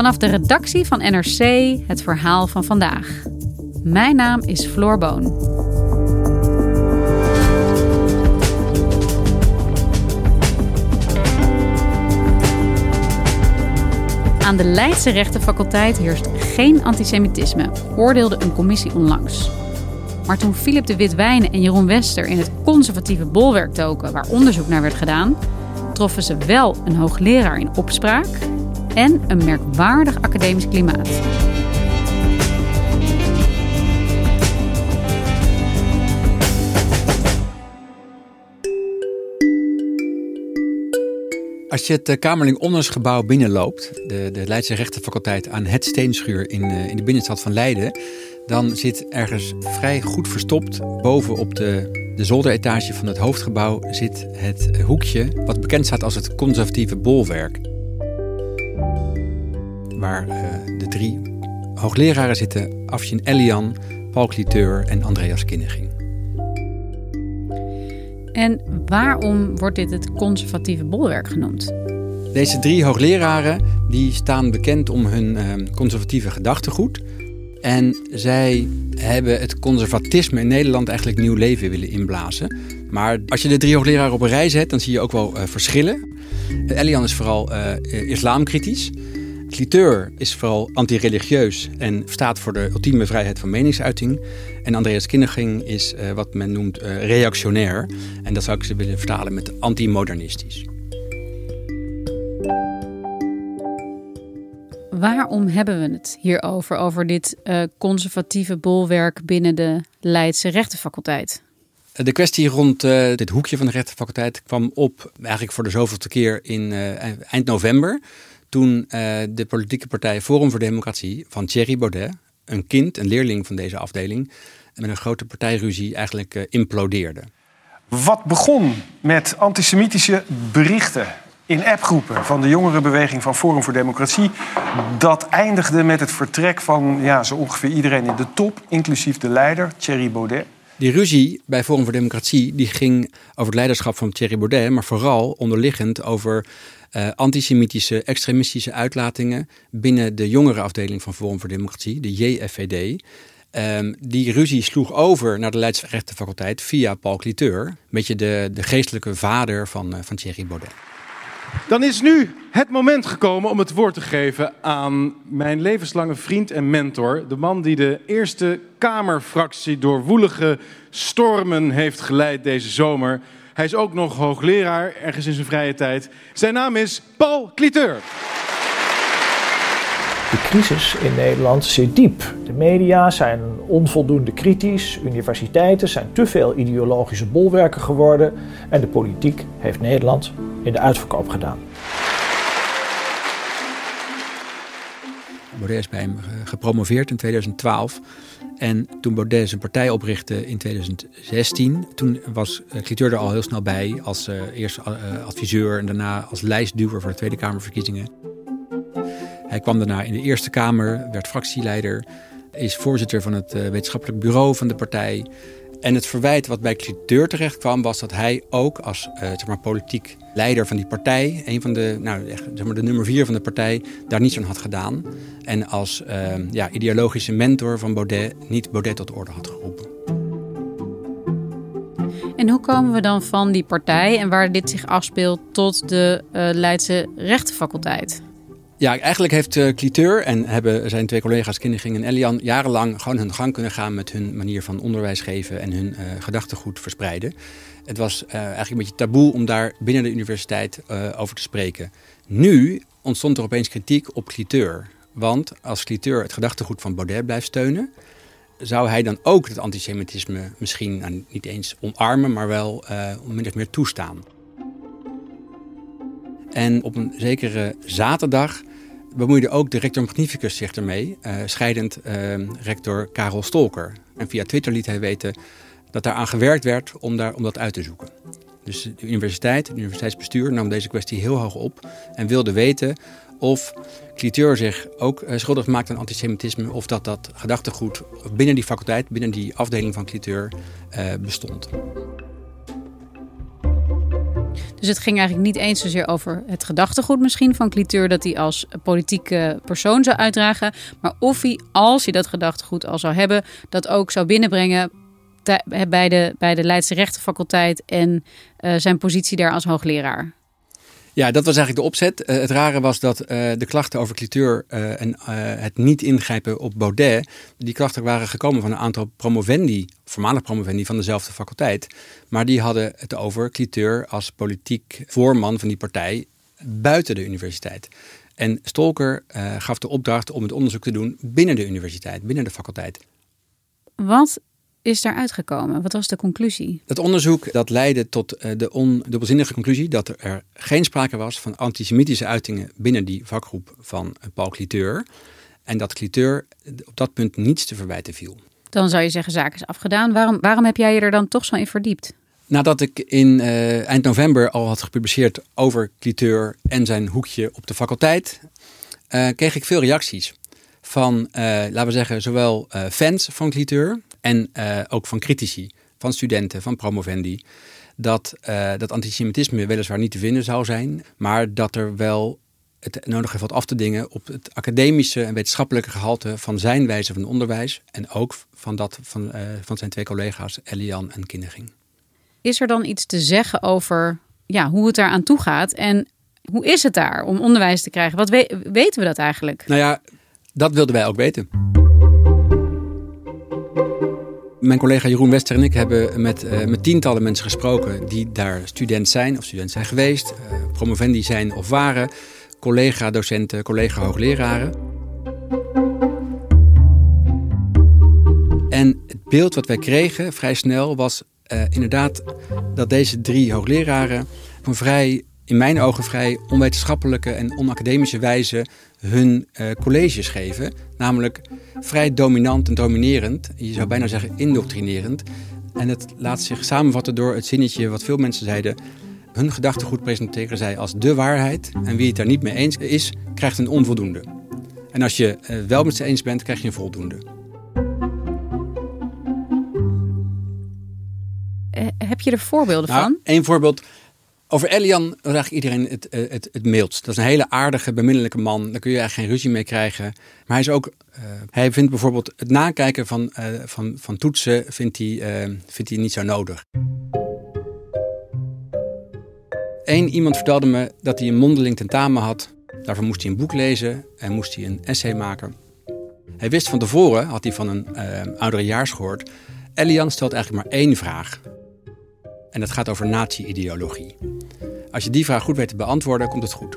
Vanaf de redactie van NRC het verhaal van vandaag. Mijn naam is Floor Boon. Aan de Leidse rechtenfaculteit heerst geen antisemitisme, oordeelde een commissie onlangs. Maar toen Philip de Witwijnen en Jeroen Wester in het conservatieve bolwerk token, waar onderzoek naar werd gedaan, troffen ze wel een hoogleraar in opspraak en een merkwaardig academisch klimaat. Als je het eh, Kamerling Ondersgebouw binnenloopt, de, de Leidse rechtenfaculteit aan het Steenschuur in, eh, in de binnenstad van Leiden, dan zit ergens vrij goed verstopt boven op de, de zolderetage van het hoofdgebouw zit het hoekje wat bekend staat als het conservatieve bolwerk. Waar uh, de drie hoogleraren zitten, Afshin Elian, Paul Cliteur en Andreas Kinneging. En waarom wordt dit het conservatieve bolwerk genoemd? Deze drie hoogleraren die staan bekend om hun uh, conservatieve gedachtegoed. En zij hebben het conservatisme in Nederland eigenlijk nieuw leven willen inblazen. Maar als je de drie hoogleraren op een rij zet, dan zie je ook wel uh, verschillen. Elian is vooral uh, islamkritisch. Cliteur is vooral antireligieus en staat voor de ultieme vrijheid van meningsuiting. En Andreas Kinneging is wat men noemt reactionair. En dat zou ik ze willen vertalen met antimodernistisch. Waarom hebben we het hierover, over dit conservatieve bolwerk binnen de Leidse rechtenfaculteit? De kwestie rond uh, dit hoekje van de rechtenfaculteit kwam op eigenlijk voor de zoveelste keer in uh, eind november. Toen de politieke partij Forum voor Democratie van Thierry Baudet, een kind, een leerling van deze afdeling, met een grote partijruzie eigenlijk implodeerde. Wat begon met antisemitische berichten in appgroepen van de jongerenbeweging van Forum voor Democratie. Dat eindigde met het vertrek van ja, zo ongeveer iedereen in de top, inclusief de leider, Thierry Baudet. Die ruzie bij Forum voor Democratie die ging over het leiderschap van Thierry Baudet, maar vooral onderliggend over uh, antisemitische, extremistische uitlatingen binnen de jongerenafdeling van Forum voor Democratie, de JFVD. Um, die ruzie sloeg over naar de Leidse rechtenfaculteit via Paul Cliteur, een beetje de, de geestelijke vader van, uh, van Thierry Baudet. Dan is nu het moment gekomen om het woord te geven aan mijn levenslange vriend en mentor. De man die de Eerste Kamerfractie door woelige stormen heeft geleid deze zomer. Hij is ook nog hoogleraar ergens in zijn vrije tijd. Zijn naam is Paul Cliteur. De crisis in Nederland zit diep. De media zijn onvoldoende kritisch, universiteiten zijn te veel ideologische bolwerken geworden en de politiek heeft Nederland in de uitverkoop gedaan. Baudet is bij hem gepromoveerd in 2012. En toen Baudet zijn partij oprichtte in 2016, toen was Cliteur er al heel snel bij als uh, eerst uh, adviseur en daarna als lijstduwer voor de Tweede Kamerverkiezingen. Hij kwam daarna in de Eerste Kamer, werd fractieleider, is voorzitter van het uh, wetenschappelijk bureau van de partij. En het verwijt wat bij Cliteur terecht kwam, was dat hij ook als uh, zeg maar, politiek leider van die partij, een van de, nou, zeg maar, de nummer vier van de partij, daar niets aan had gedaan. En als uh, ja, ideologische mentor van Baudet niet Baudet tot orde had geroepen. En hoe komen we dan van die partij en waar dit zich afspeelt tot de uh, Leidse rechtenfaculteit? Ja, eigenlijk heeft uh, Cliteur en hebben zijn twee collega's Kinderging en Elian jarenlang gewoon hun gang kunnen gaan met hun manier van onderwijs geven en hun uh, gedachtegoed verspreiden. Het was uh, eigenlijk een beetje taboe om daar binnen de universiteit over te spreken. Nu ontstond er opeens kritiek op Cliteur. Want als Cliteur het gedachtegoed van Baudet blijft steunen, zou hij dan ook het antisemitisme misschien nou, niet eens omarmen, maar wel min of meer toestaan. En op een zekere zaterdag bemoeide ook de rector magnificus zich ermee, uh, scheidend uh, rector Karel Stolker. En via Twitter liet hij weten dat daar aan gewerkt werd om, daar, om dat uit te zoeken. Dus de universiteit, het universiteitsbestuur nam deze kwestie heel hoog op en wilde weten of Cliteur zich ook uh, schuldig maakt aan antisemitisme of dat dat gedachtegoed binnen die faculteit, binnen die afdeling van Cliteur bestond. Dus het ging eigenlijk niet eens zozeer over het gedachtegoed misschien van Cliteur dat hij als politieke persoon zou uitdragen, maar of hij, als hij dat gedachtegoed al zou hebben, dat ook zou binnenbrengen bij de, bij de Leidse rechtenfaculteit en uh, zijn positie daar als hoogleraar. Ja, dat was eigenlijk de opzet. Uh, het rare was dat uh, de klachten over cliteur uh, en het niet ingrijpen op Baudet, die klachten waren gekomen van een aantal promovendi, voormalig promovendi van dezelfde faculteit. Maar die hadden het over cliteur als politiek voorman van die partij buiten de universiteit. En Stolker gaf de opdracht om het onderzoek te doen binnen de universiteit, binnen de faculteit. Wat is daar uitgekomen? Wat was de conclusie? Het onderzoek dat leidde tot eh, de ondubbelzinnige conclusie dat er geen sprake was van antisemitische uitingen binnen die vakgroep van eh, Paul Cliteur. En dat Cliteur op dat punt niets te verwijten viel. Dan zou je zeggen, zaak is afgedaan. Waarom, waarom heb jij je er dan toch zo in verdiept? Nadat ik in uh, eind november al had gepubliceerd over Cliteur en zijn hoekje op de faculteit, uh, kreeg ik veel reacties. Van, uh, laten we zeggen, zowel fans van Cliteur en uh, ook van critici, van studenten, van promovendi. Dat, uh, dat antisemitisme weliswaar niet te vinden zou zijn, maar dat er wel het nodig heeft wat af te dingen op het academische en wetenschappelijke gehalte van zijn wijze van onderwijs. En ook van dat van, uh, van zijn twee collega's, Elian en Kinneging. Is er dan iets te zeggen over ja, hoe het daar aan toe gaat? En hoe is het daar om onderwijs te krijgen? Wat we weten we dat eigenlijk? Nou ja, dat wilden wij ook weten. Mijn collega Jeroen Wester en ik hebben met, uh, met tientallen mensen gesproken die daar student zijn of student zijn geweest, uh, promovendi zijn of waren, collega-docenten, collega-hoogleraren. En het beeld wat wij kregen vrij snel was uh, inderdaad dat deze drie hoogleraren een vrij, in mijn ogen vrij onwetenschappelijke en onacademische wijze hun uh, colleges geven. Namelijk vrij dominant en dominerend. Je zou bijna zeggen indoctrinerend. En het laat zich samenvatten door het zinnetje wat veel mensen zeiden. Hun gedachtegoed presenteren zij als de waarheid. En wie het daar niet mee eens is, krijgt een onvoldoende. En als je uh, wel met ze eens bent, krijg je een voldoende. Uh, heb je er voorbeelden nou, van? Eén voorbeeld. Over Elian vraagt iedereen het, het, het mailt. Dat is een hele aardige, beminnelijke man. Daar kun je eigenlijk geen ruzie mee krijgen. Maar hij is ook. Uh, hij vindt bijvoorbeeld het nakijken van, uh, van, van toetsen vindt hij, vindt hij niet zo nodig. Eén iemand vertelde me dat hij een mondeling tentamen had. Daarvoor moest hij een boek lezen en moest hij een essay maken. Hij wist van tevoren, had hij van een oudere jaars gehoord. Elian stelt eigenlijk maar één vraag. En dat gaat over nazi-ideologie. Als je die vraag goed weet te beantwoorden, komt het goed.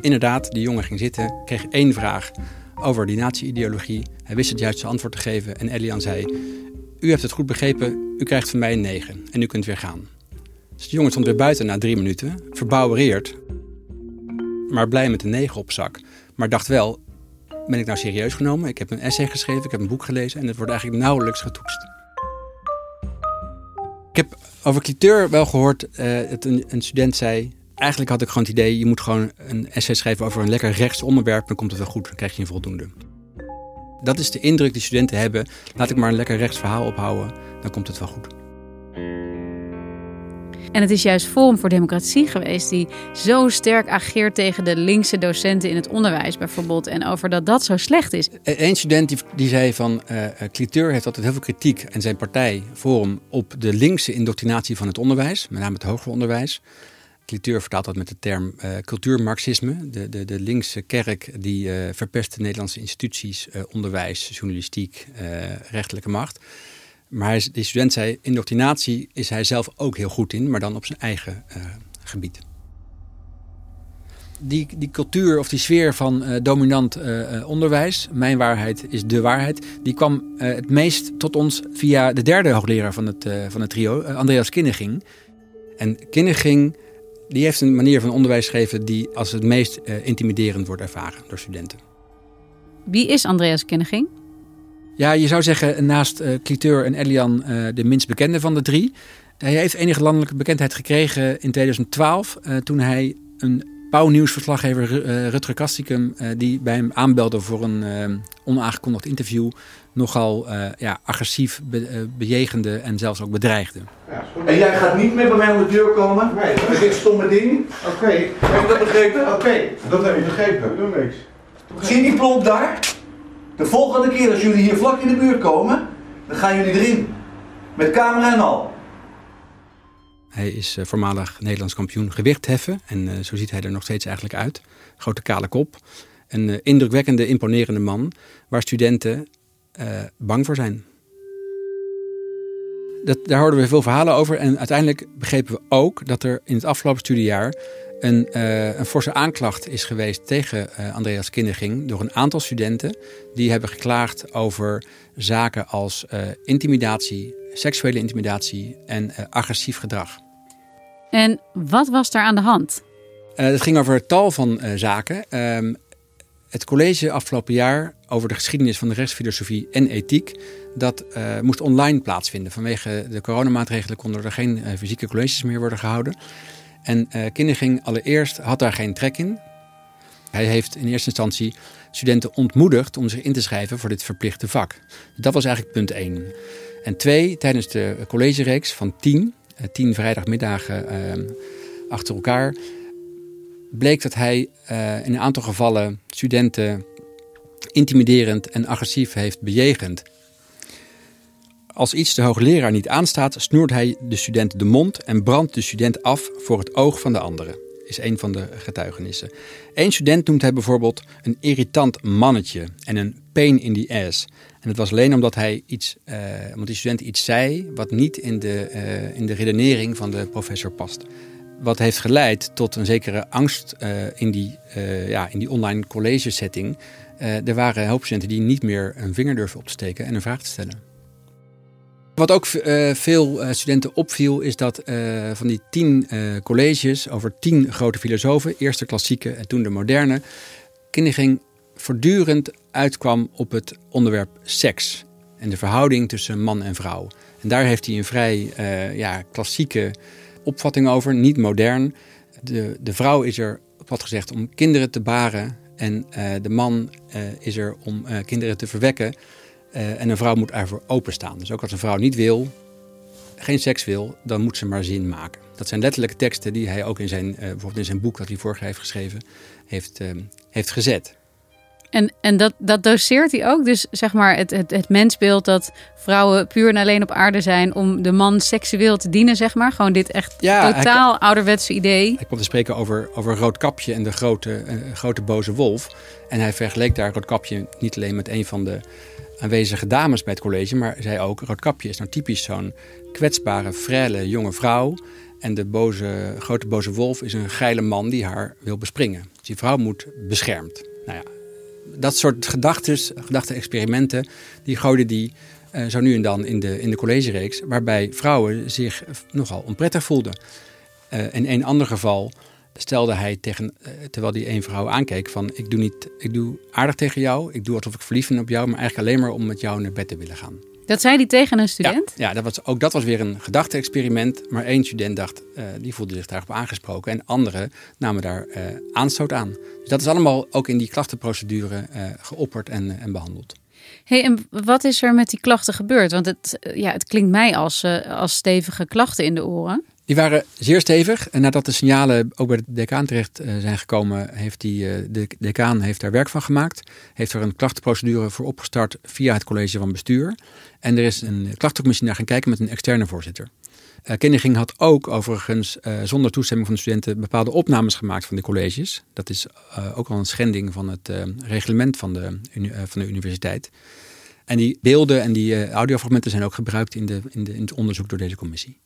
Inderdaad, die jongen ging zitten, kreeg één vraag over die nazi-ideologie. Hij wist het juiste antwoord te geven en Elian zei... U heeft het goed begrepen, u krijgt van mij een 9 en u kunt weer gaan. Dus de jongen stond weer buiten na drie minuten, verbouwereerd... maar blij met een 9 op zak. Maar dacht wel, ben ik nou serieus genomen? Ik heb een essay geschreven, ik heb een boek gelezen... en het wordt eigenlijk nauwelijks getoetst. Heb over cliteur wel gehoord uh, dat een, een, student zei... Eigenlijk had ik gewoon het idee, je moet gewoon een essay schrijven over een lekker rechts onderwerp... dan komt het wel goed, dan krijg je een voldoende. Dat is de indruk die studenten hebben. Laat ik maar een lekker rechts verhaal ophouden, dan komt het wel goed. En het is juist Forum voor Democratie geweest die zo sterk ageert tegen de linkse docenten in het onderwijs bijvoorbeeld. En over dat dat zo slecht is. Eén student die, die zei van uh, Cliteur heeft altijd heel veel kritiek en zijn partij Forum op de linkse indoctrinatie van het onderwijs, met name het hoger onderwijs. Cliteur vertaalt dat met de term uh, cultuurmarxisme. De, de, de linkse kerk die verpest de Nederlandse instituties, onderwijs, journalistiek, rechterlijke macht. Maar die student zei, indoctrinatie is hij zelf ook heel goed in, maar dan op zijn eigen gebied. Die, die cultuur of die sfeer van dominant onderwijs, mijn waarheid is de waarheid, die kwam het meest tot ons via de derde hoogleraar van het, van het trio, Andreas Kinneging. En Kinneging die heeft een manier van onderwijs geven die als het meest intimiderend wordt ervaren door studenten. Wie is Andreas Kinneging? Ja, je zou zeggen naast uh, Cliteur en Elian uh, de minst bekende van de drie. Hij heeft enige landelijke bekendheid gekregen in 2012 toen hij een Pauw-nieuwsverslaggever Rutger Kastikum, die bij hem aanbelde voor een onaangekondigd interview, nogal ja, agressief be bejegende en zelfs ook bedreigde. En jij gaat niet meer bij mij om de deur komen? Nee. Dat is dit stomme ding? Oké. Okay. Heb je dat begrepen? Oké, okay. dat heb ik begrepen. Doe niks. Zie je die plomp daar? De volgende keer als jullie hier vlak in de buurt komen, dan gaan jullie erin. Met camera en al. Hij is uh, voormalig Nederlands kampioen gewichtheffen. En uh, zo ziet hij er nog steeds eigenlijk uit. Grote kale kop. Een uh, indrukwekkende, imponerende man. Waar studenten bang voor zijn. Dat, daar hoorden we veel verhalen over. En uiteindelijk begrepen we ook dat er in het afgelopen studiejaar een, uh, een forse aanklacht is geweest tegen uh, Andreas Kinderging door een aantal studenten. Die hebben geklaagd over zaken als uh, intimidatie, seksuele intimidatie en agressief gedrag. En wat was daar aan de hand? het ging over tal van zaken. Ehm, het college afgelopen jaar over de geschiedenis van de rechtsfilosofie en ethiek. Dat uh, moest online plaatsvinden. Vanwege de coronamaatregelen konden er geen uh, fysieke colleges meer worden gehouden. En uh, Kinderging allereerst had daar geen trek in. Hij heeft in eerste instantie studenten ontmoedigd om zich in te schrijven voor dit verplichte vak. Dat was eigenlijk punt 1. En twee, tijdens de collegereeks van tien, tien vrijdagmiddagen achter elkaar, bleek dat hij in een aantal gevallen studenten intimiderend en agressief heeft bejegend. Als iets de hoogleraar niet aanstaat, snoert hij de student de mond en brandt de student af voor het oog van de andere. Is een van de getuigenissen. Eén student noemt hij bijvoorbeeld een irritant mannetje en een pain in the ass. En het was alleen omdat hij iets, uh, omdat die student iets zei wat niet in de, uh, in de redenering van de professor past. Wat heeft geleid tot een zekere angst uh, in, die, ja, in die online college setting. er waren hulpstudenten die niet meer een vinger durven op te steken en een vraag te stellen. Wat ook uh, veel uh, studenten opviel, is dat uh, van die tien colleges over tien grote filosofen, eerst de klassieke en toen de moderne, Kinniging voortdurend uitkwam op het onderwerp seks en de verhouding tussen man en vrouw. En daar heeft hij een vrij ja, klassieke opvatting over, niet modern. De, de vrouw is er, wat gezegd, om kinderen te baren en de man is er om kinderen te verwekken. Uh, en een vrouw moet ervoor openstaan. Dus ook als een vrouw niet wil, geen seks wil, dan moet ze maar zin maken. Dat zijn letterlijke teksten die hij ook in zijn, uh, bijvoorbeeld in zijn boek dat hij vorig heeft geschreven, heeft, uh, heeft gezet. En, en dat, dat doseert hij ook. Dus zeg maar het, het, het mensbeeld dat vrouwen puur en alleen op aarde zijn om de man seksueel te dienen, zeg maar. Gewoon dit echt ja, totaal ouderwetse idee. Hij komt te spreken over, over Roodkapje en de grote, grote boze wolf. En hij vergeleek daar Roodkapje niet alleen met een van de aanwezige dames bij het college, maar zei ook: Roodkapje is nou typisch zo'n kwetsbare, frêle jonge vrouw. En de boze, grote boze wolf is een geile man die haar wil bespringen. Dus die vrouw moet beschermd. Nou ja, dat soort gedachten, gedachte-experimenten, die gooiden die uh, zo nu en dan in de, in de collegereeks, waarbij vrouwen zich nogal onprettig voelden. Uh, in een ander geval stelde hij tegen, uh, terwijl hij één vrouw aankeek van ik doe, niet, ik doe aardig tegen jou, ik doe alsof ik verliefd ben op jou, maar eigenlijk alleen maar om met jou naar bed te willen gaan. Dat zei hij tegen een student? Ja, ja dat was, ook dat was weer een gedachte-experiment. Maar één student dacht, uh, die voelde zich daarop aangesproken. En anderen namen daar uh, aanstoot aan. Dus dat is allemaal ook in die klachtenprocedure geopperd en, en behandeld. Hey, en wat is er met die klachten gebeurd? Want het, ja, het klinkt mij als, als stevige klachten in de oren. Die waren zeer stevig. En nadat de signalen ook bij de decaan terecht eh, zijn gekomen, heeft die, eh, de decaan heeft daar werk van gemaakt. Heeft er een klachtenprocedure voor opgestart via het college van bestuur. En er is een klachtencommissie naar gaan kijken met een externe voorzitter. Uh, had ook overigens zonder toestemming van de studenten bepaalde opnames gemaakt van de colleges. Dat is ook al een schending van het reglement van de, van de universiteit. En die beelden en die audiofragmenten zijn ook gebruikt in, de, in het onderzoek door deze commissie.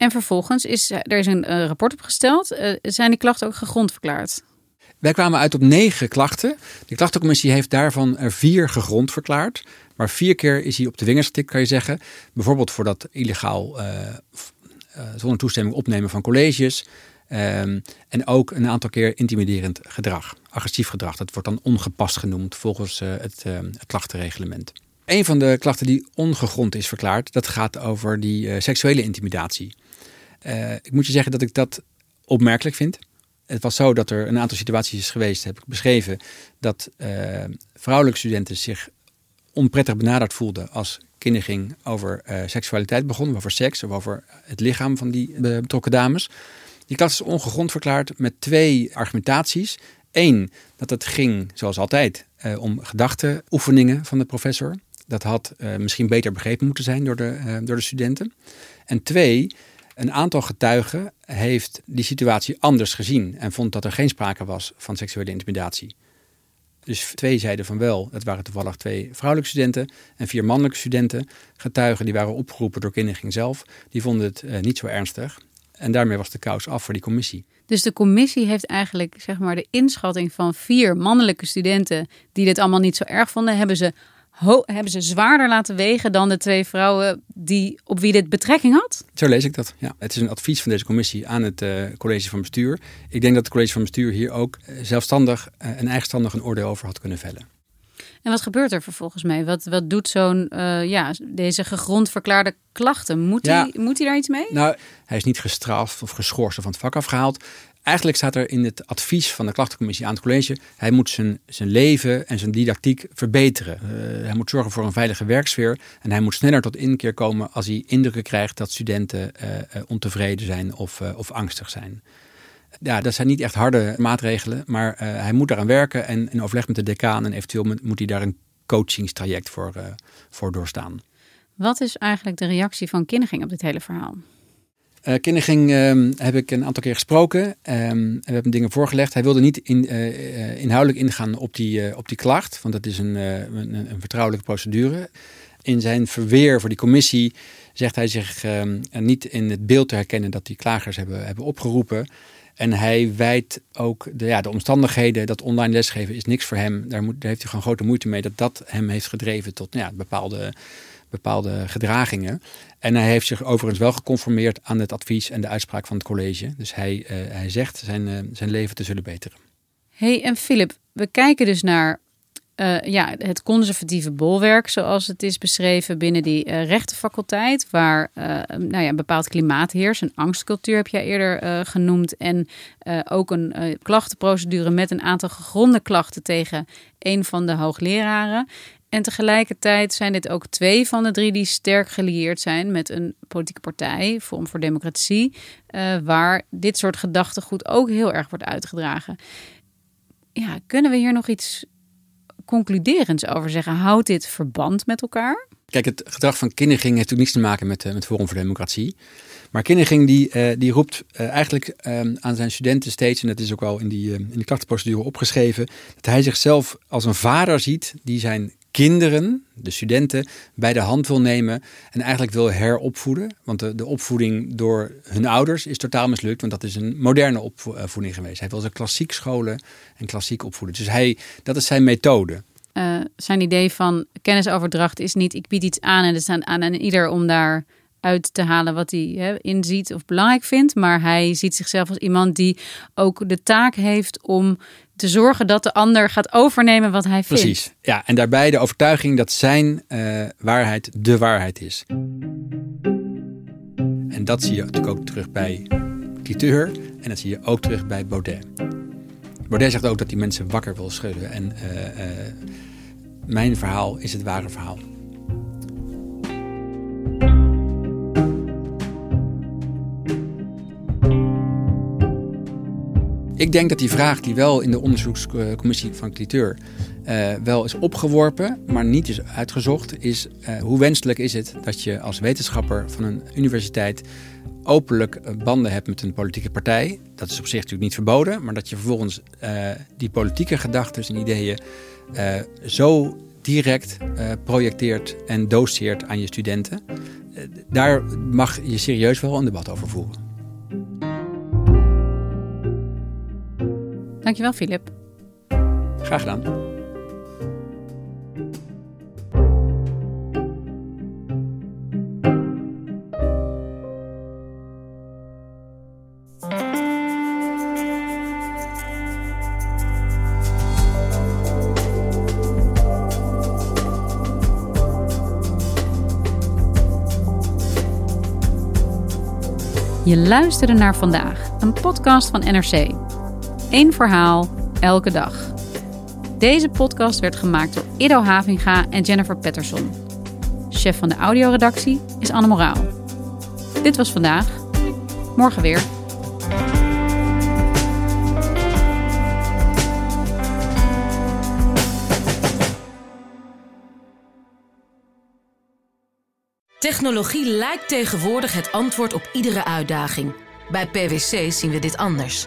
En vervolgens is er is een uh, rapport opgesteld. Uh, zijn die klachten ook gegrond verklaard? Wij kwamen uit op negen klachten. De klachtencommissie heeft daarvan er vier gegrond verklaard. Maar vier keer is hij op de vingers getikt, kan je zeggen. Bijvoorbeeld voor dat illegaal zonder toestemming opnemen van colleges. Um, en ook een aantal keer intimiderend gedrag, agressief gedrag. Dat wordt dan ongepast genoemd volgens het, het klachtenreglement. Een van de klachten die ongegrond is verklaard, dat gaat over die seksuele intimidatie. Uh, ik moet je zeggen dat ik dat opmerkelijk vind. Het was zo dat er een aantal situaties is geweest, heb ik beschreven, dat uh, vrouwelijke studenten zich onprettig benaderd voelden als kinderen over seksualiteit begonnen, over seks of over het lichaam van die betrokken dames. Die klacht is ongegrond verklaard met twee argumentaties. Eén, dat het ging, zoals altijd, om gedachteoefeningen van de professor. Dat had uh, misschien beter begrepen moeten zijn door de, uh, door de studenten. En twee, een aantal getuigen heeft die situatie anders gezien en vond dat er geen sprake was van seksuele intimidatie. Dus twee zeiden van wel, het waren toevallig twee vrouwelijke studenten en vier mannelijke studenten. Getuigen die waren opgeroepen door Kinderging zelf, die vonden het uh, niet zo ernstig. En daarmee was de kous af voor die commissie. Dus de commissie heeft eigenlijk zeg maar, de inschatting van vier mannelijke studenten die dit allemaal niet zo erg vonden, hebben ze hebben ze zwaarder laten wegen dan de twee vrouwen die, op wie dit betrekking had? Zo lees ik dat. Ja. Het is een advies van deze commissie aan het uh, college van bestuur. Ik denk dat het college van bestuur hier ook uh, zelfstandig uh, en eigenstandig een oordeel over had kunnen vellen. En wat gebeurt er vervolgens mee? Wat, wat doet zo'n, ja, deze gegrond verklaarde klachten? Moet, ja. hij, moet hij daar iets mee? Nou, hij is niet gestraft of geschorst of van het vak afgehaald. Eigenlijk staat er in het advies van de klachtencommissie aan het college, hij moet zijn, zijn leven en zijn didactiek verbeteren. Uh, hij moet zorgen voor een veilige werksfeer en hij moet sneller tot inkeer komen als hij indrukken krijgt dat studenten uh, ontevreden zijn of, of angstig zijn. Ja, dat zijn niet echt harde maatregelen, maar hij moet daaraan werken en in overleg met de decaan en eventueel moet hij daar een coachingstraject voor, voor doorstaan. Wat is eigenlijk de reactie van Kinneging op dit hele verhaal? Uh, heb ik een aantal keer gesproken um, en we hebben dingen voorgelegd. Hij wilde niet in, uh, inhoudelijk ingaan op die, op die klacht, want dat is een, een, een, vertrouwelijke procedure. In zijn verweer voor die commissie zegt hij zich um, niet in het beeld te herkennen dat die klagers hebben, hebben opgeroepen. En hij wijt ook de, ja, de omstandigheden, dat online lesgeven is niks voor hem. Daar, moet, daar heeft hij gewoon grote moeite mee dat dat hem heeft gedreven tot ja, bepaalde bepaalde gedragingen. En hij heeft zich overigens wel geconformeerd aan het advies en de uitspraak van het college. Dus hij, uh, hij zegt zijn, uh, zijn leven te zullen beteren. hey, en Philip, we kijken dus naar uh, ja, het conservatieve bolwerk, zoals het is beschreven binnen die uh, rechtenfaculteit, waar nou ja, een bepaald klimaat heerst. Een angstcultuur heb jij eerder genoemd. En ook een klachtenprocedure met een aantal gegronde klachten tegen een van de hoogleraren. En tegelijkertijd zijn dit ook twee van de drie die sterk gelieerd zijn met een politieke partij, Vorm voor Democratie, uh, waar dit soort gedachtegoed ook heel erg wordt uitgedragen. Ja, kunnen we hier nog iets concluderends over zeggen? Houdt dit verband met elkaar? Kijk, het gedrag van Kinniging heeft natuurlijk niets te maken met, uh, met Forum voor Democratie. Maar Kinniging die, uh, die roept eigenlijk aan zijn studenten steeds, en dat is ook wel in die, in de klachtenprocedure opgeschreven, dat hij zichzelf als een vader ziet die zijn kinderen, de studenten, bij de hand wil nemen en eigenlijk wil heropvoeden. Want de, opvoeding door hun ouders is totaal mislukt, want dat is een moderne opvoeding geweest. Hij wil ze klassiek scholen en klassiek opvoeden. Dus hij, dat is zijn methode. Uh, zijn idee van kennisoverdracht is niet ik bied iets aan en het is aan, aan ieder om daar uit te halen wat hij inziet of belangrijk vindt. Maar hij ziet zichzelf als iemand die ook de taak heeft om te zorgen dat de ander gaat overnemen wat hij vindt. Precies, ja. En daarbij de overtuiging dat zijn uh, waarheid de waarheid is. En dat zie je natuurlijk ook terug bij Cliteur en dat zie je ook terug bij Baudet. Baudet zegt ook dat die mensen wakker wil schudden. En uh, uh, mijn verhaal is het ware verhaal. Ik denk dat die vraag die wel in de onderzoekscommissie van Cliteur uh, wel is opgeworpen, maar niet is uitgezocht, is uh, hoe wenselijk is het dat je als wetenschapper van een universiteit openlijk banden hebt met een politieke partij. Dat is op zich natuurlijk niet verboden, maar dat je vervolgens die politieke gedachten en ideeën zo direct projecteert en doseert aan je studenten. daar mag je serieus wel een debat over voeren. Dankjewel, Filip. Graag gedaan. Je luisterde naar vandaag, een podcast van NRC. Eén verhaal, elke dag. Deze podcast werd gemaakt door Ido Havinga en Jennifer Patterson. Chef van de audioredactie is Anne Moraal. Dit was vandaag. Morgen weer. Technologie lijkt tegenwoordig het antwoord op iedere uitdaging. Bij PwC zien we dit anders.